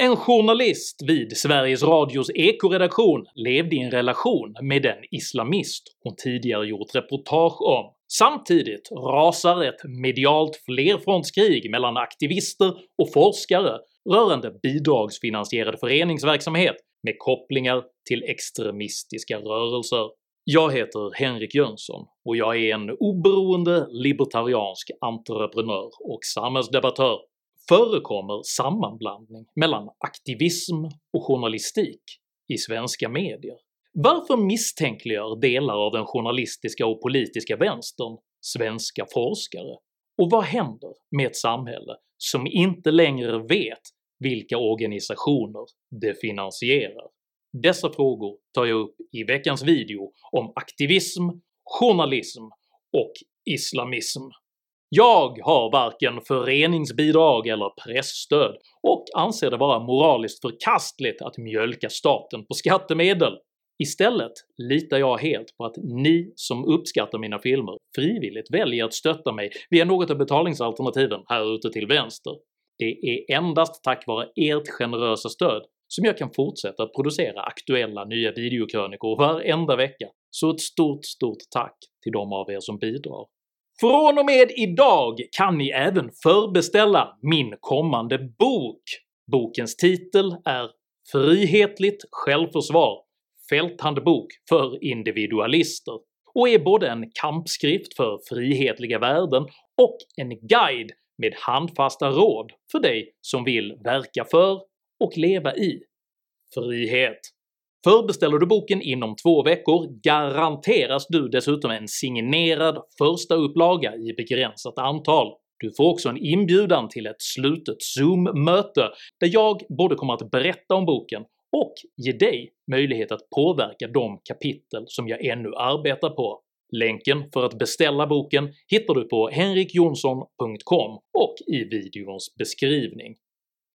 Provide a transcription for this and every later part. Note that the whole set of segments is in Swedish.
En journalist vid Sveriges Radios ekoredaktion levde i en relation med den islamist hon tidigare gjort reportage om. Samtidigt rasar ett medialt flerfrontskrig mellan aktivister och forskare rörande bidragsfinansierad föreningsverksamhet med kopplingar till extremistiska rörelser. Jag heter Henrik Jönsson och jag är en oberoende libertariansk entreprenör och samhällsdebattör förekommer sammanblandning mellan aktivism och journalistik i svenska medier. Varför misstänkliggör delar av den journalistiska och politiska vänstern svenska forskare? Och vad händer med ett samhälle som inte längre vet vilka organisationer det finansierar? Dessa frågor tar jag upp i veckans video om aktivism, journalism och islamism. Jag har varken föreningsbidrag eller pressstöd och anser det vara moraliskt förkastligt att mjölka staten på skattemedel. Istället litar jag helt på att ni som uppskattar mina filmer frivilligt väljer att stötta mig via något av betalningsalternativen här ute till vänster. Det är endast tack vare ert generösa stöd som jag kan fortsätta att producera aktuella nya videokrönikor varenda vecka, så ett stort stort tack till de av er som bidrar. Från och med idag kan ni även förbeställa min kommande bok. Bokens titel är “Frihetligt självförsvar Fälthandbok för individualister” och är både en kampskrift för frihetliga värden och en guide med handfasta råd för dig som vill verka för och leva i frihet. Förbeställer du boken inom två veckor garanteras du dessutom en signerad första upplaga i begränsat antal. Du får också en inbjudan till ett slutet zoom-möte där jag både kommer att berätta om boken och ge dig möjlighet att påverka de kapitel som jag ännu arbetar på. Länken för att beställa boken hittar du på henrikjonsson.com och i videons beskrivning.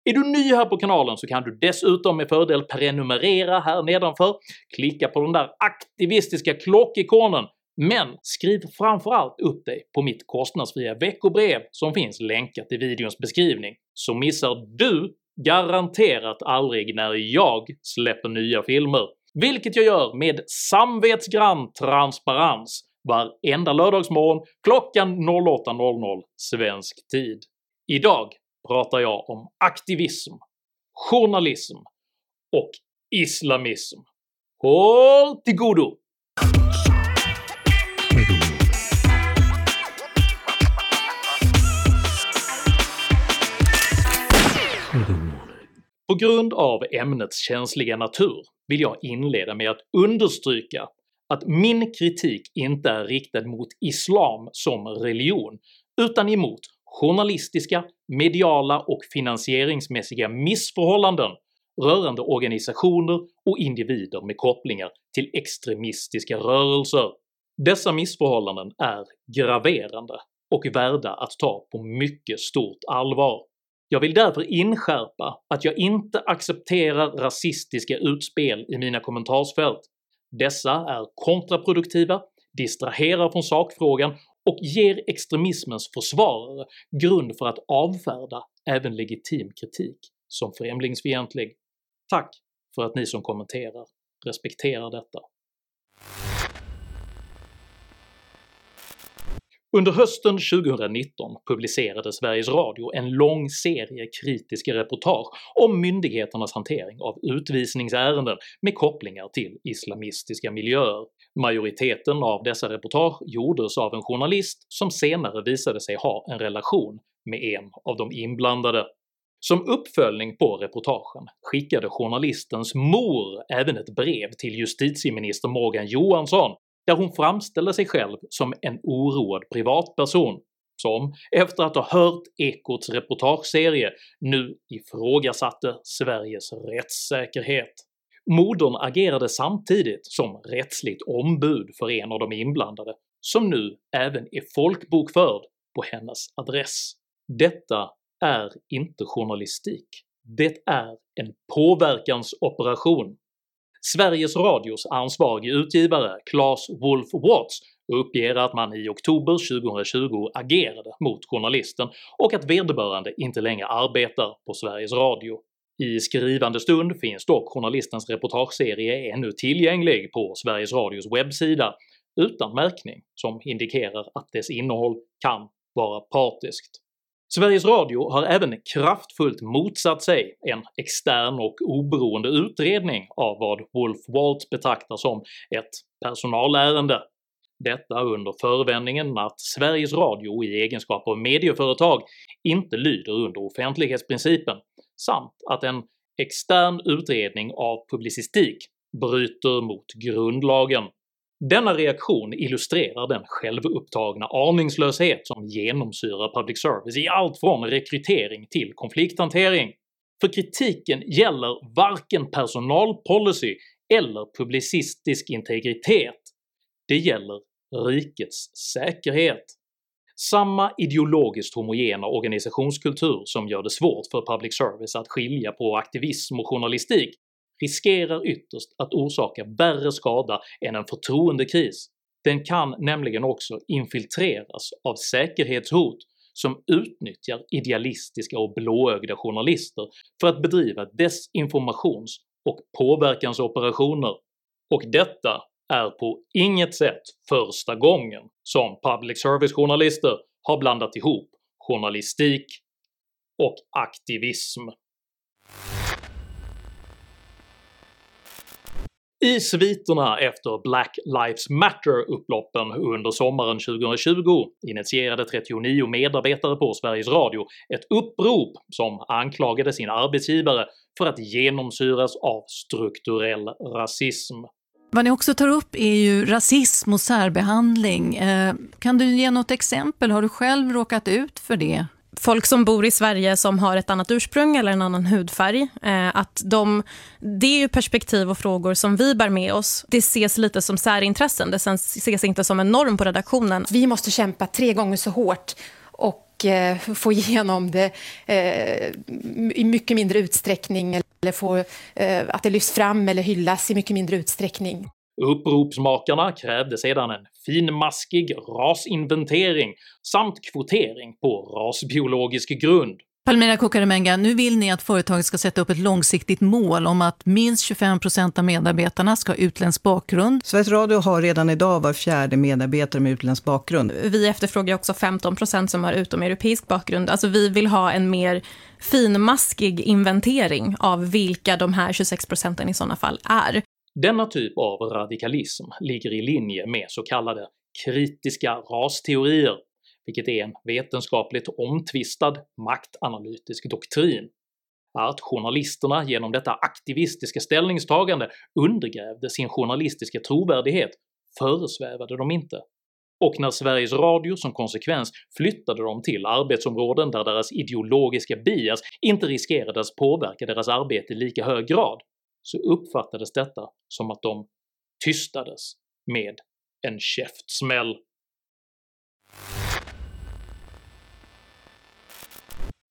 Är du ny här på kanalen så kan du dessutom med fördel prenumerera här nedanför, klicka på den där aktivistiska klockikonen, men skriv framförallt upp dig på mitt kostnadsfria veckobrev som finns länkat i videons beskrivning, så missar du garanterat aldrig när jag släpper nya filmer, vilket jag gör med samvetsgrann transparens varenda lördagsmorgon klockan 08.00 svensk tid. Idag pratar jag om aktivism, journalism och islamism. Håll till godo! På grund av ämnets känsliga natur vill jag inleda med att understryka att min kritik inte är riktad mot islam som religion, utan emot journalistiska, mediala och finansieringsmässiga missförhållanden rörande organisationer och individer med kopplingar till extremistiska rörelser. Dessa missförhållanden är graverande och värda att ta på mycket stort allvar. Jag vill därför inskärpa att jag inte accepterar rasistiska utspel i mina kommentarsfält. Dessa är kontraproduktiva, distraherar från sakfrågan och ger extremismens försvarare grund för att avfärda även legitim kritik som främlingsfientlig. Tack för att ni som kommenterar respekterar detta. Under hösten 2019 publicerade Sveriges Radio en lång serie kritiska reportage om myndigheternas hantering av utvisningsärenden med kopplingar till islamistiska miljöer. Majoriteten av dessa reportage gjordes av en journalist som senare visade sig ha en relation med en av de inblandade. Som uppföljning på reportagen skickade journalistens mor även ett brev till justitieminister Morgan Johansson där hon framställde sig själv som en oroad privatperson som, efter att ha hört Ekots reportageserie, nu ifrågasatte Sveriges rättssäkerhet. Modern agerade samtidigt som rättsligt ombud för en av de inblandade, som nu även är folkbokförd på hennes adress. Detta är inte journalistik, det är en påverkansoperation Sveriges Radios ansvarige utgivare Claes Wolf Watts uppger att man i oktober 2020 agerade mot journalisten och att vederbörande inte längre arbetar på Sveriges Radio. I skrivande stund finns dock journalistens reportageserie ännu tillgänglig på Sveriges Radios webbsida utan märkning som indikerar att dess innehåll kan vara partiskt. Sveriges Radio har även kraftfullt motsatt sig en extern och oberoende utredning av vad Wolf Waltz betraktar som ett personalärende, detta under förevändningen att Sveriges Radio i egenskap av medieföretag inte lyder under offentlighetsprincipen, samt att en extern utredning av publicistik bryter mot grundlagen. Denna reaktion illustrerar den självupptagna aningslöshet som genomsyrar public service i allt från rekrytering till konflikthantering. För kritiken gäller varken personalpolicy eller publicistisk integritet, det gäller rikets säkerhet. Samma ideologiskt homogena organisationskultur som gör det svårt för public service att skilja på aktivism och journalistik riskerar ytterst att orsaka värre skada än en förtroendekris. Den kan nämligen också infiltreras av säkerhetshot som utnyttjar idealistiska och blåögda journalister för att bedriva desinformations och påverkansoperationer, och detta är på inget sätt första gången som public service-journalister har blandat ihop journalistik och aktivism. I sviterna efter Black Lives Matter-upploppen under sommaren 2020 initierade 39 medarbetare på Sveriges Radio ett upprop som anklagade sin arbetsgivare för att genomsyras av strukturell rasism. Vad ni också tar upp är ju rasism och särbehandling. Eh, kan du ge något exempel? Har du själv råkat ut för det? folk som bor i Sverige som har ett annat ursprung eller en annan hudfärg. Eh, att de, det är ju perspektiv och frågor som vi bär med oss. Det ses lite som särintressen, det ses inte som en norm på redaktionen. Vi måste kämpa tre gånger så hårt och eh, få igenom det eh, i mycket mindre utsträckning eller få eh, att det lyfts fram eller hyllas i mycket mindre utsträckning. Uppropsmakarna krävde sedan en finmaskig rasinventering samt kvotering på rasbiologisk grund. Palmira Kokarimenga, nu vill ni att företaget ska sätta upp ett långsiktigt mål om att minst 25% av medarbetarna ska ha utländsk bakgrund. Sveriges Radio har redan idag var fjärde medarbetare med utländsk bakgrund. Vi efterfrågar också 15% som har utomeuropeisk bakgrund. Alltså vi vill ha en mer finmaskig inventering av vilka de här 26 procenten i sådana fall är. Denna typ av radikalism ligger i linje med så kallade kritiska rasteorier, vilket är en vetenskapligt omtvistad maktanalytisk doktrin. Att journalisterna genom detta aktivistiska ställningstagande undergrävde sin journalistiska trovärdighet föresvävade de inte, och när Sveriges Radio som konsekvens flyttade dem till arbetsområden där deras ideologiska bias inte riskerade att påverka deras arbete i lika hög grad så uppfattades detta som att de tystades med en käftsmäll.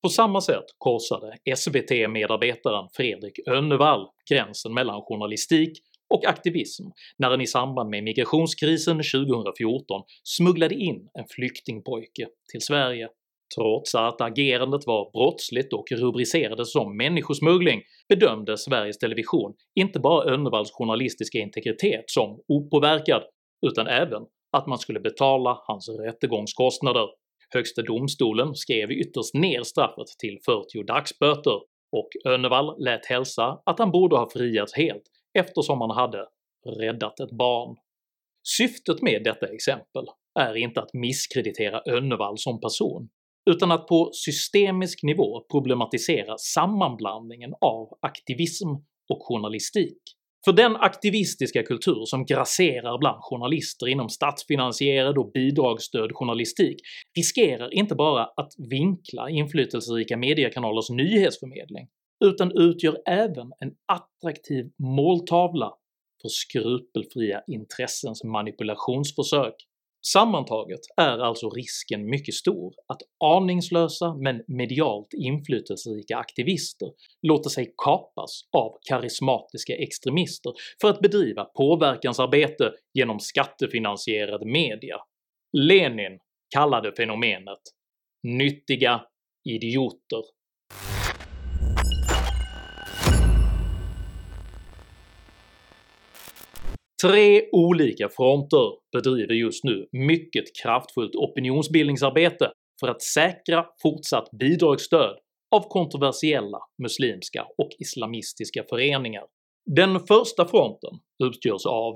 På samma sätt korsade SVT-medarbetaren Fredrik Önnevall gränsen mellan journalistik och aktivism när han i samband med migrationskrisen 2014 smugglade in en flyktingpojke till Sverige. Trots att agerandet var brottsligt och rubricerades som människosmuggling bedömde Sveriges Television inte bara Önnevalls journalistiska integritet som opåverkad, utan även att man skulle betala hans rättegångskostnader. Högsta domstolen skrev ytterst ner straffet till 40 dagsböter, och Önnevall lät hälsa att han borde ha friats helt eftersom han hade räddat ett barn. Syftet med detta exempel är inte att misskreditera Önnevall som person, utan att på systemisk nivå problematisera sammanblandningen av aktivism och journalistik. För den aktivistiska kultur som grasserar bland journalister inom statsfinansierad och bidragsstödd journalistik riskerar inte bara att vinkla inflytelserika mediekanalers nyhetsförmedling, utan utgör även en attraktiv måltavla för skrupelfria intressens manipulationsförsök. Sammantaget är alltså risken mycket stor att aningslösa men medialt inflytelserika aktivister låter sig kapas av karismatiska extremister för att bedriva påverkansarbete genom skattefinansierad media. Lenin kallade fenomenet “nyttiga idioter”. Tre olika fronter bedriver just nu mycket kraftfullt opinionsbildningsarbete för att säkra fortsatt bidragsstöd av kontroversiella muslimska och islamistiska föreningar. Den första fronten utgörs av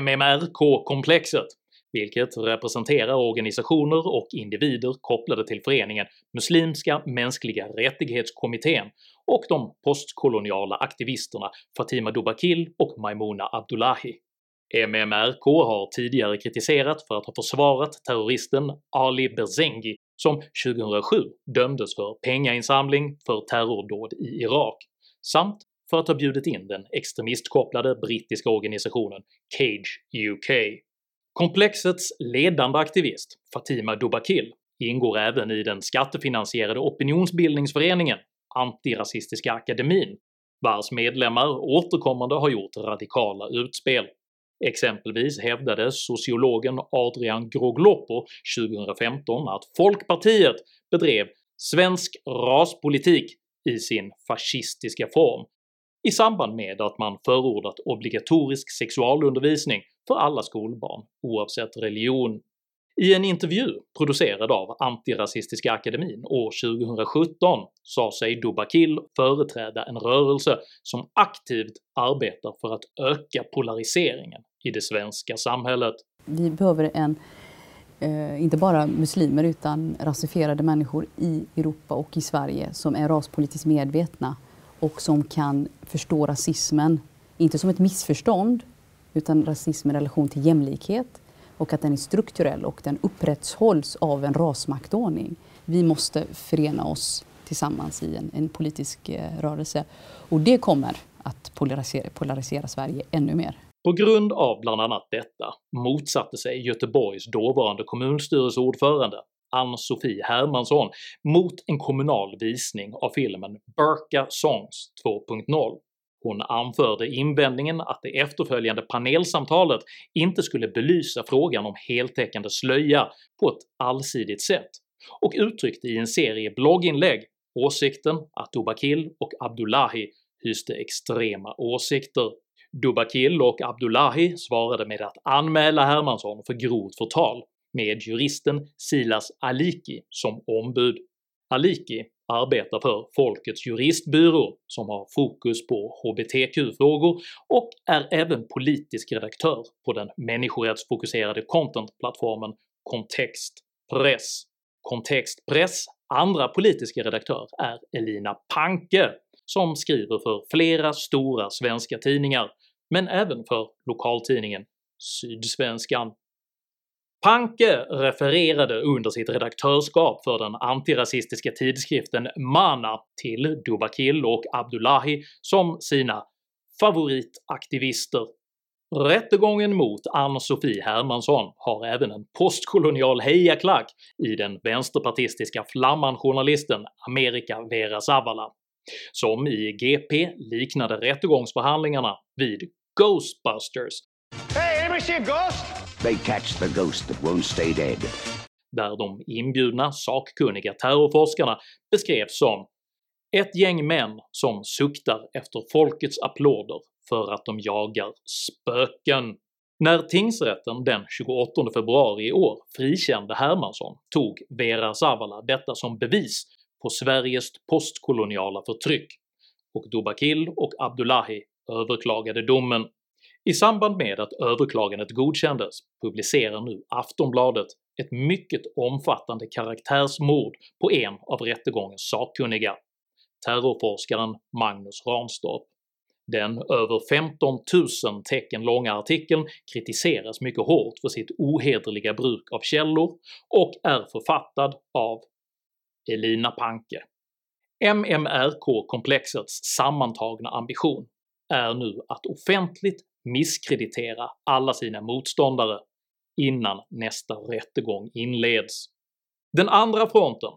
MMRK-komplexet, vilket representerar organisationer och individer kopplade till föreningen Muslimska mänskliga rättighetskommittén och de postkoloniala aktivisterna Fatima Dobakil och Maimouna Abdullahi. MMRK har tidigare kritiserat för att ha försvarat terroristen Ali Berzengi som 2007 dömdes för pengainsamling för terrordåd i Irak, samt för att ha bjudit in den extremistkopplade brittiska organisationen Cage UK. Komplexets ledande aktivist Fatima Dubakil ingår även i den skattefinansierade opinionsbildningsföreningen Antirasistiska akademin, vars medlemmar återkommande har gjort radikala utspel. Exempelvis hävdade sociologen Adrian Grogloppo 2015 att Folkpartiet bedrev “svensk raspolitik” i sin fascistiska form i samband med att man förordat obligatorisk sexualundervisning för alla skolbarn oavsett religion. I en intervju producerad av Antirasistiska akademin år 2017 sa sig Dubakil företräda en rörelse som aktivt arbetar för att öka polariseringen i det svenska samhället. Vi behöver en, eh, inte bara muslimer utan rasifierade människor i Europa och i Sverige som är raspolitiskt medvetna och som kan förstå rasismen, inte som ett missförstånd utan rasism i relation till jämlikhet och att den är strukturell och den upprätthålls av en rasmaktordning. Vi måste förena oss tillsammans i en, en politisk eh, rörelse och det kommer att polarisera, polarisera Sverige ännu mer. På grund av bland annat detta motsatte sig Göteborgs dåvarande kommunstyrelseordförande Ann-Sofie Hermansson mot en kommunal visning av filmen “Burka Songs 2.0” Hon anförde invändningen att det efterföljande panelsamtalet inte skulle belysa frågan om heltäckande slöja på ett allsidigt sätt, och uttryckte i en serie blogginlägg åsikten att Dubakil och Abdullahi hyste extrema åsikter. Dubakil och Abdullahi svarade med att anmäla Hermansson för grovt förtal med juristen Silas Aliki som ombud. Aliki arbetar för Folkets juristbyrå som har fokus på hbtq-frågor och är även politisk redaktör på den människorättsfokuserade contentplattformen Kontext Press. Kontext Press andra politiska redaktör är Elina Panke som skriver för flera stora svenska tidningar, men även för lokaltidningen Sydsvenskan. Panke refererade under sitt redaktörskap för den antirasistiska tidskriften Mana till Dubakil och Abdullahi som sina favoritaktivister. Rättegången mot Ann-Sofie Hermansson har även en postkolonial hejaklack i den vänsterpartistiska flamman-journalisten America Vera Zavala, som i GP liknade rättegångsförhandlingarna vid “Ghostbusters” Hey, anybody see a ghost? They catch the ghost that won't stay dead. Där de inbjudna sakkunniga terrorforskarna beskrevs som “ett gäng män som suktar efter folkets applåder för att de jagar spöken”. När tingsrätten den 28 februari i år frikände Hermansson tog Vera Zavala detta som bevis på Sveriges postkoloniala förtryck, och Dobakil och Abdullahi överklagade domen. I samband med att överklagandet godkändes publicerar nu Aftonbladet ett mycket omfattande karaktärsmord på en av rättegångens sakkunniga, terrorforskaren Magnus Ranstorp. Den över 15 000 tecken långa artikeln kritiseras mycket hårt för sitt ohederliga bruk av källor och är författad av Elina Panke. MMRK-komplexets sammantagna ambition är nu att offentligt misskreditera alla sina motståndare innan nästa rättegång inleds. Den andra fronten,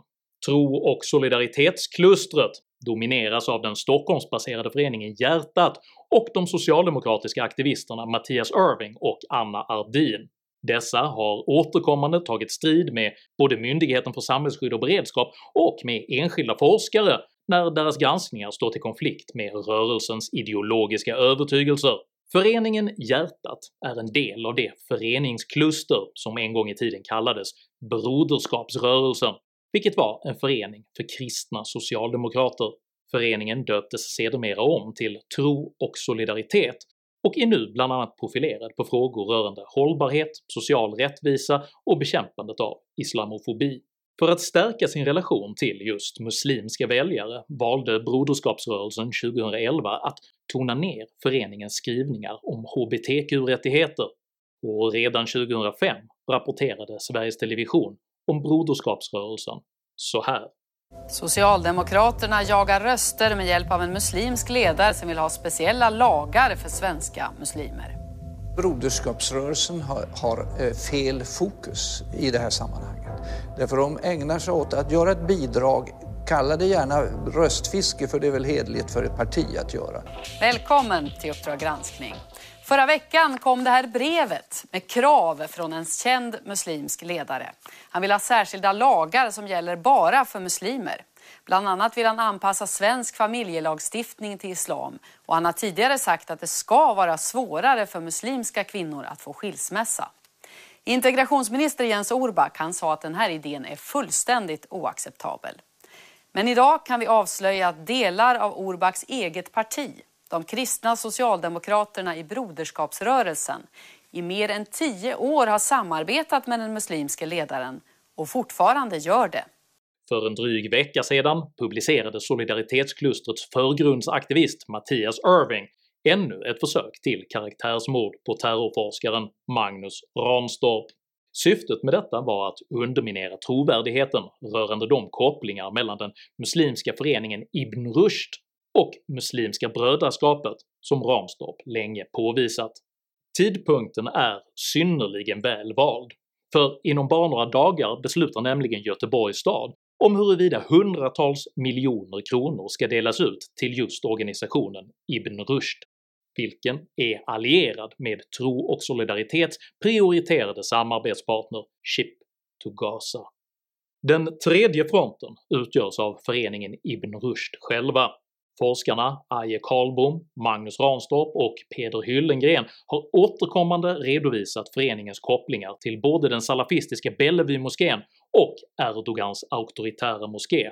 tro och solidaritetsklustret, domineras av den Stockholmsbaserade föreningen Hjärtat och de socialdemokratiska aktivisterna Mattias Irving och Anna Ardin. Dessa har återkommande tagit strid med både Myndigheten för samhällsskydd och beredskap och med enskilda forskare när deras granskningar står till konflikt med rörelsens ideologiska övertygelser Föreningen Hjärtat är en del av det föreningskluster som en gång i tiden kallades Broderskapsrörelsen, vilket var en förening för kristna socialdemokrater. Föreningen döptes sedermera om till Tro och Solidaritet och är nu bland annat profilerad på frågor rörande hållbarhet, social rättvisa och bekämpandet av islamofobi. För att stärka sin relation till just muslimska väljare valde Broderskapsrörelsen 2011 att tona ner föreningens skrivningar om hbtq-rättigheter, och redan 2005 rapporterade Sveriges Television om Broderskapsrörelsen så här. Socialdemokraterna jagar röster med hjälp av en muslimsk ledare som vill ha speciella lagar för svenska muslimer. Broderskapsrörelsen har, har eh, fel fokus i det här sammanhanget. Därför de ägnar sig åt att göra ett bidrag Kalla det gärna röstfiske för det är väl hedligt för ett parti att göra. Välkommen till Uppdrag granskning. Förra veckan kom det här brevet med krav från en känd muslimsk ledare. Han vill ha särskilda lagar som gäller bara för muslimer. Bland annat vill han anpassa svensk familjelagstiftning till islam och han har tidigare sagt att det ska vara svårare för muslimska kvinnor att få skilsmässa. Integrationsminister Jens Orback han sa att den här idén är fullständigt oacceptabel. Men idag kan vi avslöja att delar av Orbacks eget parti, de kristna socialdemokraterna i Broderskapsrörelsen, i mer än tio år har samarbetat med den muslimske ledaren och fortfarande gör det. För en dryg vecka sedan publicerade solidaritetsklustrets förgrundsaktivist Mattias Irving ännu ett försök till karaktärsmord på terrorforskaren Magnus Ranstorp. Syftet med detta var att underminera trovärdigheten rörande de kopplingar mellan den muslimska föreningen Ibn Rushd och Muslimska brödraskapet som Ranstorp länge påvisat. Tidpunkten är synnerligen väl vald, för inom bara några dagar beslutar nämligen Göteborgs stad om huruvida hundratals miljoner kronor ska delas ut till just organisationen Ibn Rushd vilken är allierad med Tro och Solidaritets prioriterade samarbetspartner Ship to Gaza. Den tredje fronten utgörs av föreningen Ibn Rushd själva. Forskarna Aje Karlbom, Magnus Ranstorp och Peder Hyllengren har återkommande redovisat föreningens kopplingar till både den salafistiska Bellevue-moskén och Erdogans auktoritära moské,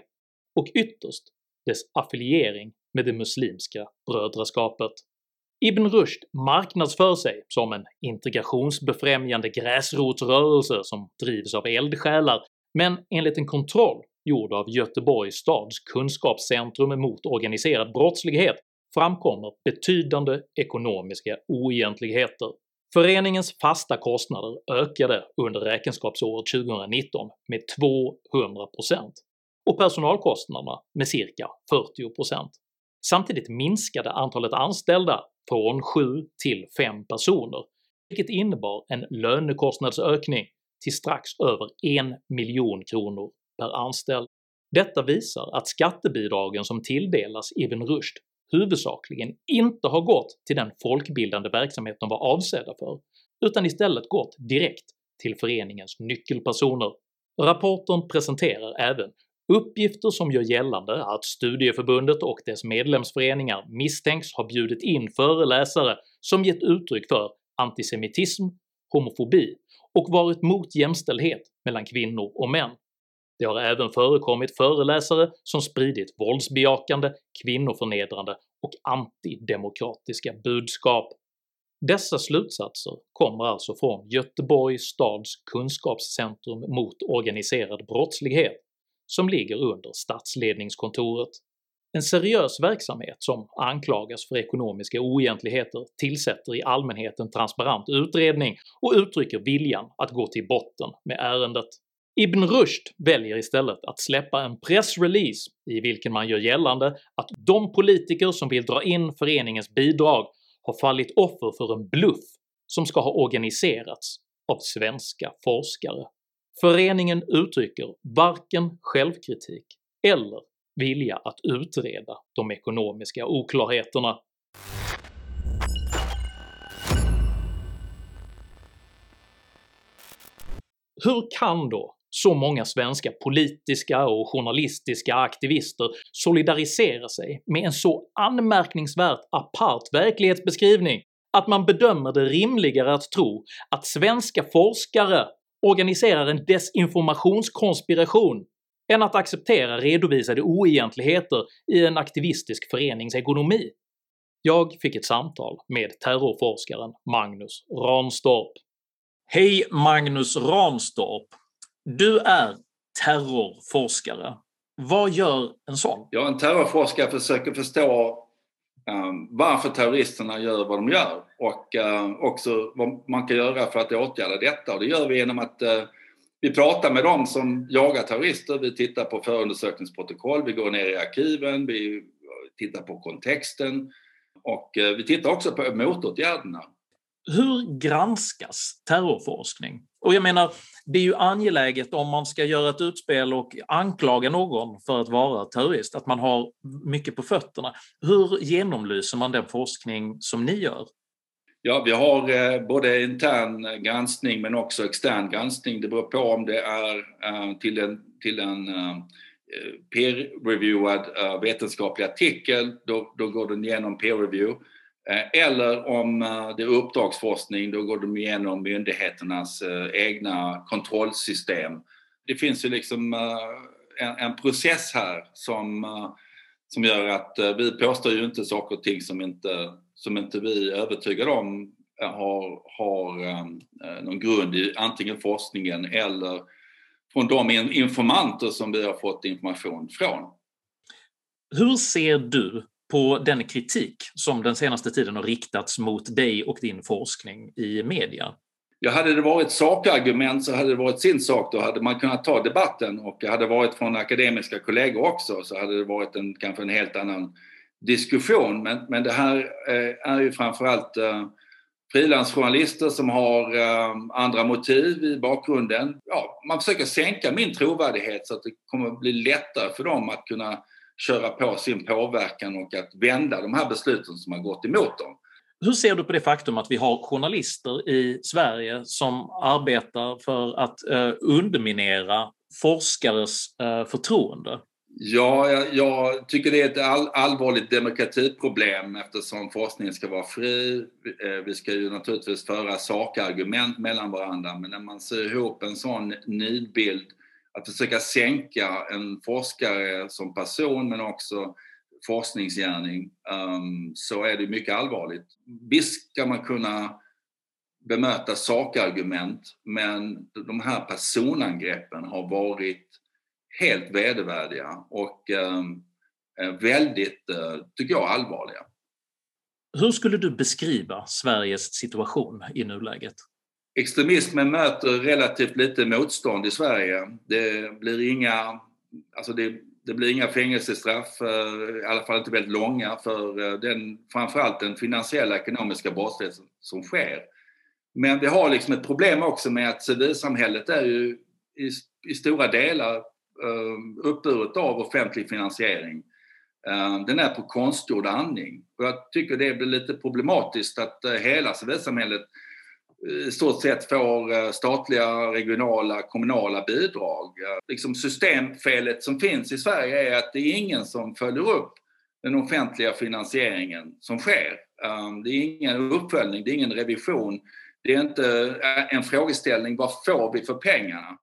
och ytterst dess affiliering med det muslimska brödraskapet. Ibn Rushd marknadsför sig som en integrationsbefrämjande gräsrotsrörelse som drivs av eldsjälar, men enligt en kontroll gjord av Göteborgs stads kunskapscentrum mot organiserad brottslighet framkommer betydande ekonomiska oegentligheter. Föreningens fasta kostnader ökade under räkenskapsåret 2019 med 200% och personalkostnaderna med cirka 40%. Samtidigt minskade antalet anställda från 7 till 5 personer, vilket innebar en lönekostnadsökning till strax över 1 miljon kronor per anställd. Detta visar att skattebidragen som tilldelas Ibn Rushd huvudsakligen inte har gått till den folkbildande verksamhet de var avsedda för, utan istället gått direkt till föreningens nyckelpersoner. Rapporten presenterar även Uppgifter som gör gällande att studieförbundet och dess medlemsföreningar misstänks ha bjudit in föreläsare som gett uttryck för antisemitism, homofobi och varit mot jämställdhet mellan kvinnor och män. Det har även förekommit föreläsare som spridit våldsbejakande, kvinnoförnedrande och antidemokratiska budskap. Dessa slutsatser kommer alltså från Göteborgs stads kunskapscentrum mot organiserad brottslighet som ligger under statsledningskontoret. En seriös verksamhet som anklagas för ekonomiska oegentligheter tillsätter i allmänhet en transparent utredning och uttrycker viljan att gå till botten med ärendet. Ibn Rushd väljer istället att släppa en pressrelease i vilken man gör gällande att de politiker som vill dra in föreningens bidrag har fallit offer för en bluff som ska ha organiserats av svenska forskare. Föreningen uttrycker varken självkritik eller vilja att utreda de ekonomiska oklarheterna. Hur kan då så många svenska politiska och journalistiska aktivister solidariserar sig med en så anmärkningsvärt apart verklighetsbeskrivning att man bedömer det rimligare att tro att svenska forskare organiserar en desinformationskonspiration än att acceptera redovisade oegentligheter i en aktivistisk förenings ekonomi. Jag fick ett samtal med terrorforskaren Magnus Ranstorp. Hej Magnus Ranstorp! Du är terrorforskare. Vad gör en sån? Ja, en terrorforskare försöker förstå um, varför terroristerna gör vad de gör och uh, också vad man kan göra för att åtgärda detta. Och det gör vi genom att uh, vi pratar med dem som jagar terrorister, vi tittar på förundersökningsprotokoll, vi går ner i arkiven, vi tittar på kontexten och uh, vi tittar också på motåtgärderna. Hur granskas terrorforskning? Och jag menar, det är ju angeläget om man ska göra ett utspel och anklaga någon för att vara terrorist, att man har mycket på fötterna. Hur genomlyser man den forskning som ni gör? Ja, vi har eh, både intern granskning men också extern granskning. Det beror på om det är eh, till en, till en eh, peer-reviewad eh, vetenskaplig artikel, då, då går den igenom peer-review. Eh, eller om eh, det är uppdragsforskning, då går de igenom myndigheternas eh, egna kontrollsystem. Det finns ju liksom en, en process här som, som gör att vi påstår ju inte saker och ting som inte, som inte vi är övertygade om har, har någon grund i antingen forskningen eller från de informanter som vi har fått information från. Hur ser du på den kritik som den senaste tiden har riktats mot dig och din forskning i media? Ja, hade det varit sakargument så hade det varit sin sak. Då hade man kunnat ta debatten och hade det varit från akademiska kollegor också så hade det varit en, kanske en helt annan diskussion. Men, men det här eh, är ju framförallt eh, frilansjournalister som har eh, andra motiv i bakgrunden. Ja, man försöker sänka min trovärdighet så att det kommer bli lättare för dem att kunna köra på sin påverkan och att vända de här besluten som har gått emot dem. Hur ser du på det faktum att vi har journalister i Sverige som arbetar för att eh, underminera forskares eh, förtroende? Ja, jag, jag, tycker det är ett all, allvarligt demokratiproblem eftersom forskningen ska vara fri. Eh, vi ska ju naturligtvis föra sakargument mellan varandra men när man ser ihop en sån nidbild att försöka sänka en forskare som person men också forskningsgärning um, så är det mycket allvarligt. Visst ska man kunna bemöta sakargument men de här personangreppen har varit helt vedervärdiga och um, väldigt, uh, tycker jag, allvarliga. Hur skulle du beskriva Sveriges situation i nuläget? Extremismen möter relativt lite motstånd i Sverige. Det blir inga, alltså det, det blir inga fängelsestraff, eh, i alla fall inte väldigt långa, för eh, den, framförallt den finansiella ekonomiska brottslighet som sker. Men vi har liksom ett problem också med att civilsamhället är ju i, i stora delar eh, uppburet av offentlig finansiering. Den är på konstgjord andning. Och jag tycker det blir lite problematiskt att hela civilsamhället i stort sett får eh, statliga, regionala, kommunala bidrag. Liksom systemfelet som finns i Sverige är att det är ingen som följer upp den offentliga finansieringen som sker. Ehm, det är ingen uppföljning, det är ingen revision. Det är inte eh, en frågeställning, vad får vi för pengarna?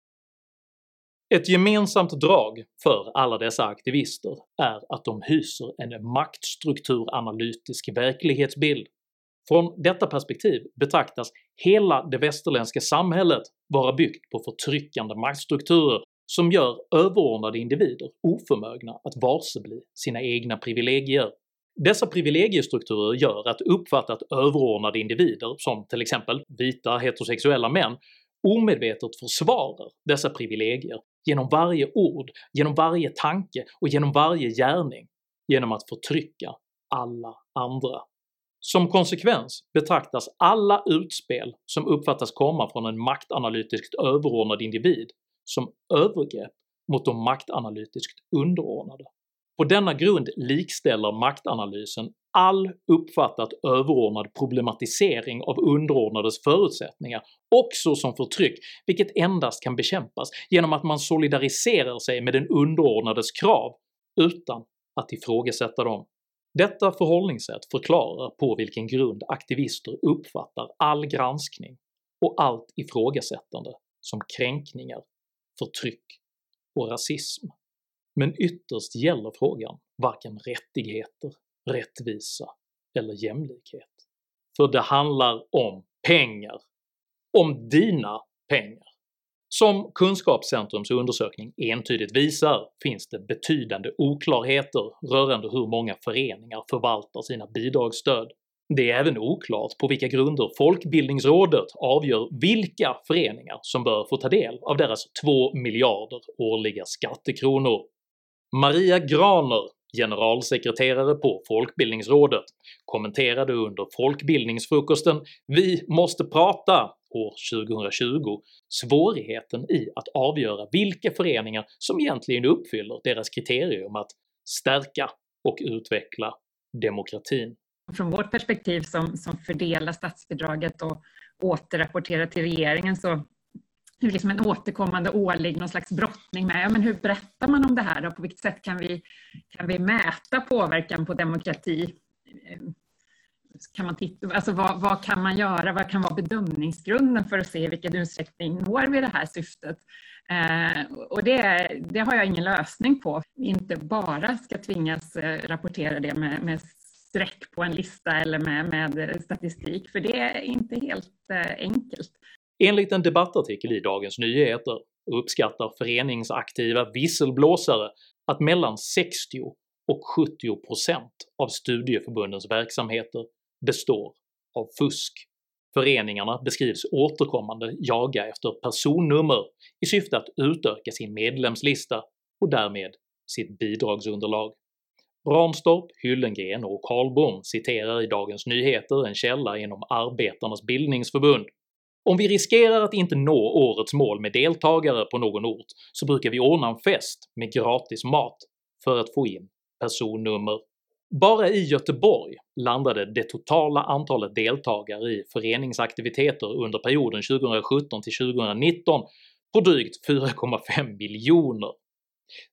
Ett gemensamt drag för alla dessa aktivister är att de hyser en maktstrukturanalytisk verklighetsbild från detta perspektiv betraktas hela det västerländska samhället vara byggt på förtryckande maktstrukturer som gör överordnade individer oförmögna att varsebli sina egna privilegier. Dessa privilegiestrukturer gör att uppfattat överordnade individer, som till exempel vita heterosexuella män, omedvetet försvarar dessa privilegier genom varje ord, genom varje tanke och genom varje gärning genom att förtrycka alla andra. Som konsekvens betraktas alla utspel som uppfattas komma från en maktanalytiskt överordnad individ som övergrepp mot de maktanalytiskt underordnade. På denna grund likställer maktanalysen all uppfattat överordnad problematisering av underordnades förutsättningar också som förtryck, vilket endast kan bekämpas genom att man solidariserar sig med den underordnades krav utan att ifrågasätta dem. Detta förhållningssätt förklarar på vilken grund aktivister uppfattar all granskning och allt ifrågasättande som kränkningar, förtryck och rasism. Men ytterst gäller frågan varken rättigheter, rättvisa eller jämlikhet. För det handlar om pengar. Om dina pengar. Som Kunskapscentrums undersökning entydigt visar finns det betydande oklarheter rörande hur många föreningar förvaltar sina bidragsstöd. Det är även oklart på vilka grunder Folkbildningsrådet avgör vilka föreningar som bör få ta del av deras 2 miljarder årliga skattekronor. Maria Graner, generalsekreterare på Folkbildningsrådet, kommenterade under folkbildningsfrukosten “Vi måste prata” år 2020 svårigheten i att avgöra vilka föreningar som egentligen uppfyller deras kriterium att stärka och utveckla demokratin. Från vårt perspektiv som, som fördelar statsbidraget och återrapporterar till regeringen så är det liksom en återkommande årlig någon slags brottning med ja, men hur berättar man om det här och på vilket sätt kan vi, kan vi mäta påverkan på demokrati? Kan man titta, alltså vad, vad, kan man göra? Vad kan vara bedömningsgrunden för att se i vilken utsträckning når vi det här syftet? Eh, och det, det, har jag ingen lösning på. Inte bara ska tvingas eh, rapportera det med, med streck på en lista eller med, med statistik, för det är inte helt eh, enkelt. Enligt en debattartikel i Dagens Nyheter uppskattar föreningsaktiva visselblåsare att mellan 60 och 70 procent av studieförbundens verksamheter består av fusk. Föreningarna beskrivs återkommande jaga efter personnummer i syfte att utöka sin medlemslista och därmed sitt bidragsunderlag. Ramstorp, Hyllengren och Karlbom citerar i Dagens Nyheter en källa inom Arbetarnas bildningsförbund. “Om vi riskerar att inte nå årets mål med deltagare på någon ort så brukar vi ordna en fest med gratis mat för att få in personnummer. Bara i Göteborg landade det totala antalet deltagare i föreningsaktiviteter under perioden 2017 till 2019 på drygt 4,5 miljoner.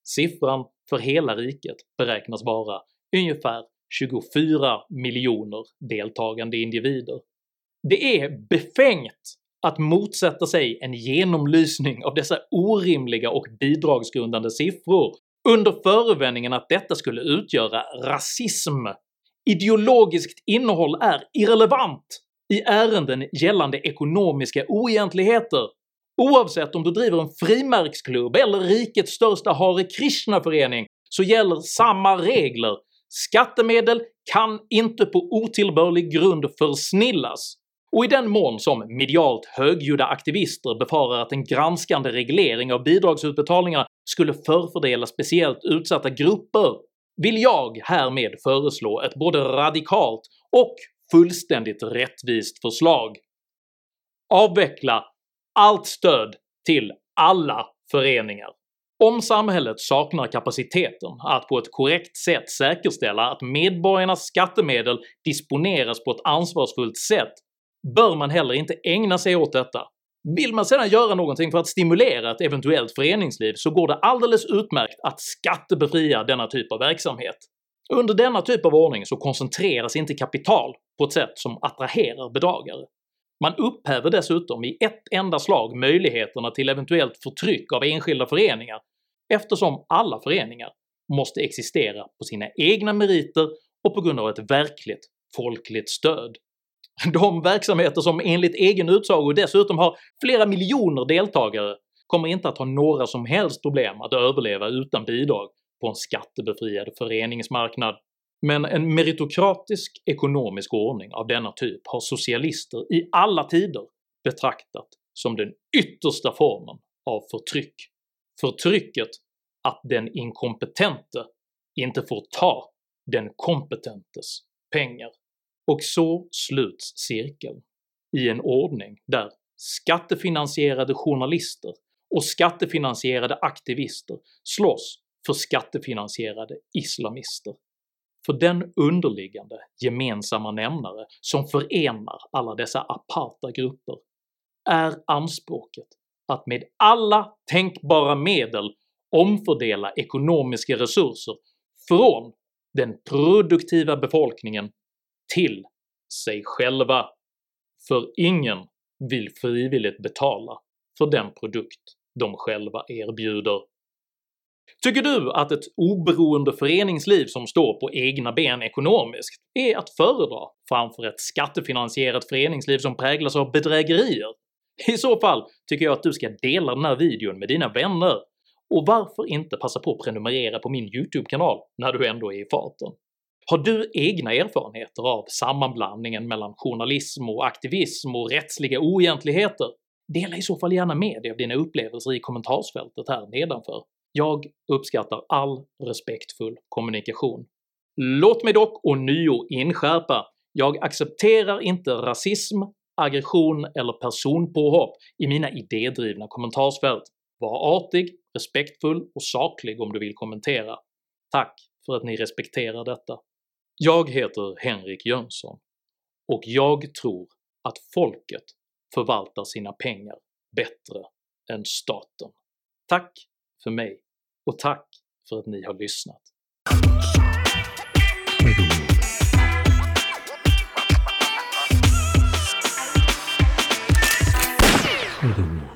Siffran för hela riket beräknas vara ungefär 24 miljoner deltagande individer. Det är befängt att motsätta sig en genomlysning av dessa orimliga och bidragsgrundande siffror under förevändningen att detta skulle utgöra rasism. Ideologiskt innehåll är irrelevant i ärenden gällande ekonomiska oegentligheter Oavsett om du driver en frimärksklubb eller rikets största Hare Krishna-förening så gäller samma regler. Skattemedel kan inte på otillbörlig grund försnillas, och i den mån som medialt högljudda aktivister befarar att en granskande reglering av bidragsutbetalningarna skulle förfördela speciellt utsatta grupper vill jag härmed föreslå ett både radikalt och fullständigt rättvist förslag. Avveckla allt stöd till alla föreningar. Om samhället saknar kapaciteten att på ett korrekt sätt säkerställa att medborgarnas skattemedel disponeras på ett ansvarsfullt sätt bör man heller inte ägna sig åt detta. Vill man sedan göra någonting för att stimulera ett eventuellt föreningsliv så går det alldeles utmärkt att skattebefria denna typ av verksamhet. Under denna typ av ordning så koncentreras inte kapital på ett sätt som attraherar bedragare. Man upphäver dessutom i ett enda slag möjligheterna till eventuellt förtryck av enskilda föreningar eftersom alla föreningar måste existera på sina egna meriter och på grund av ett verkligt folkligt stöd. De verksamheter som enligt egen utsago dessutom har flera miljoner deltagare kommer inte att ha några som helst problem att överleva utan bidrag på en skattebefriad föreningsmarknad. Men en meritokratisk ekonomisk ordning av denna typ har socialister i alla tider betraktat som den yttersta formen av förtryck. Förtrycket att den inkompetente inte får ta den kompetentes pengar. Och så sluts cirkeln i en ordning där skattefinansierade journalister och skattefinansierade aktivister slåss för skattefinansierade islamister. För den underliggande gemensamma nämnare som förenar alla dessa aparta grupper är anspråket att med alla tänkbara medel omfördela ekonomiska resurser från den produktiva befolkningen till sig själva, för ingen vill frivilligt betala för den produkt de själva erbjuder. Tycker du att ett oberoende föreningsliv som står på egna ben ekonomiskt är att föredra framför ett skattefinansierat föreningsliv som präglas av bedrägerier? I så fall tycker jag att du ska dela den här videon med dina vänner, och varför inte passa på att prenumerera på min YouTube-kanal när du ändå är i farten? Har du egna erfarenheter av sammanblandningen mellan journalism och aktivism och rättsliga oegentligheter? Dela i så fall gärna med dig av dina upplevelser i kommentarsfältet här nedanför. Jag uppskattar all respektfull kommunikation. Låt mig dock ånyo inskärpa, jag accepterar inte rasism, aggression eller personpåhopp i mina idédrivna kommentarsfält. Var artig, respektfull och saklig om du vill kommentera. Tack för att ni respekterar detta. Jag heter Henrik Jönsson och jag tror att folket förvaltar sina pengar bättre än staten. Tack för mig och tack för att ni har lyssnat. Mm.